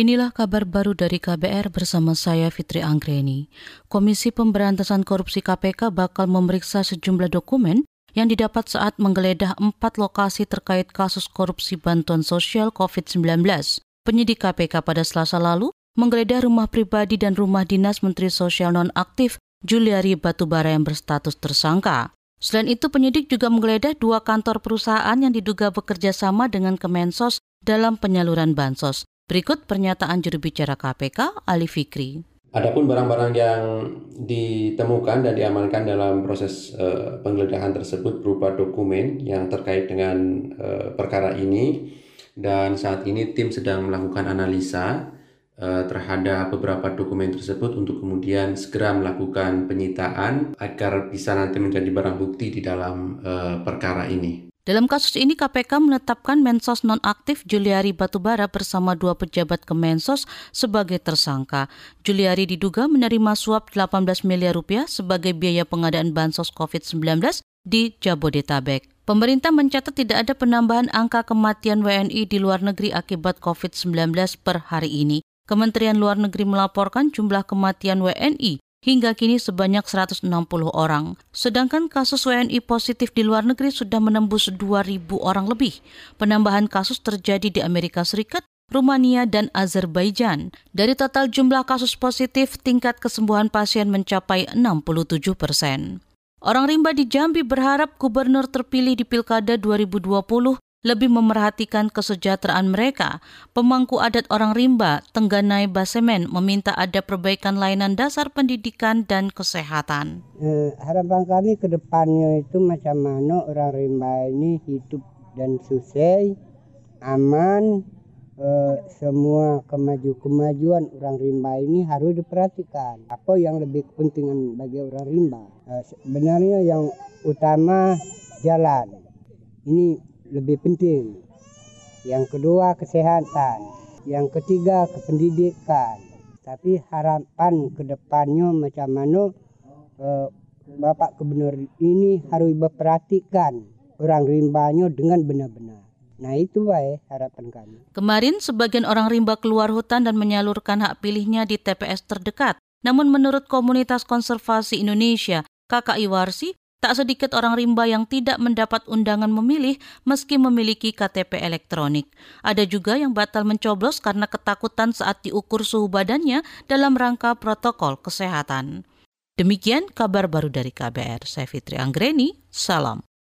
Inilah kabar baru dari KBR bersama saya Fitri Anggreni. Komisi Pemberantasan Korupsi KPK bakal memeriksa sejumlah dokumen yang didapat saat menggeledah empat lokasi terkait kasus korupsi bantuan sosial COVID-19. Penyidik KPK pada selasa lalu menggeledah rumah pribadi dan rumah dinas Menteri Sosial Nonaktif Juliari Batubara yang berstatus tersangka. Selain itu, penyidik juga menggeledah dua kantor perusahaan yang diduga bekerja sama dengan Kemensos dalam penyaluran bansos. Berikut pernyataan juru bicara KPK, Ali Fikri. Adapun barang-barang yang ditemukan dan diamankan dalam proses uh, penggeledahan tersebut berupa dokumen yang terkait dengan uh, perkara ini dan saat ini tim sedang melakukan analisa uh, terhadap beberapa dokumen tersebut untuk kemudian segera melakukan penyitaan agar bisa nanti menjadi barang bukti di dalam uh, perkara ini. Dalam kasus ini KPK menetapkan Mensos nonaktif Juliari Batubara bersama dua pejabat Kemensos sebagai tersangka. Juliari diduga menerima suap 18 miliar rupiah sebagai biaya pengadaan bansos COVID-19 di Jabodetabek. Pemerintah mencatat tidak ada penambahan angka kematian WNI di luar negeri akibat COVID-19 per hari ini. Kementerian Luar Negeri melaporkan jumlah kematian WNI hingga kini sebanyak 160 orang. Sedangkan kasus WNI positif di luar negeri sudah menembus 2.000 orang lebih. Penambahan kasus terjadi di Amerika Serikat, Rumania, dan Azerbaijan. Dari total jumlah kasus positif, tingkat kesembuhan pasien mencapai 67 persen. Orang rimba di Jambi berharap gubernur terpilih di Pilkada 2020 lebih memerhatikan kesejahteraan mereka. Pemangku adat orang rimba, Tengganai Basemen, meminta ada perbaikan layanan dasar pendidikan dan kesehatan. Eh, harapan kami ke depannya itu macam mana orang rimba ini hidup dan sukses, aman, eh, semua kemaju-kemajuan orang rimba ini harus diperhatikan. Apa yang lebih kepentingan bagi orang rimba? Eh, sebenarnya yang utama jalan. Ini lebih penting. Yang kedua kesehatan. Yang ketiga kependidikan. Tapi harapan ke depannya macam mana eh, Bapak Gubernur ini harus memperhatikan orang rimbanya dengan benar-benar. Nah itu baik harapan kami. Kemarin sebagian orang rimba keluar hutan dan menyalurkan hak pilihnya di TPS terdekat. Namun menurut Komunitas Konservasi Indonesia, KKI Warsi, Tak sedikit orang rimba yang tidak mendapat undangan memilih meski memiliki KTP elektronik. Ada juga yang batal mencoblos karena ketakutan saat diukur suhu badannya dalam rangka protokol kesehatan. Demikian kabar baru dari KBR. Saya Fitri Anggreni, salam.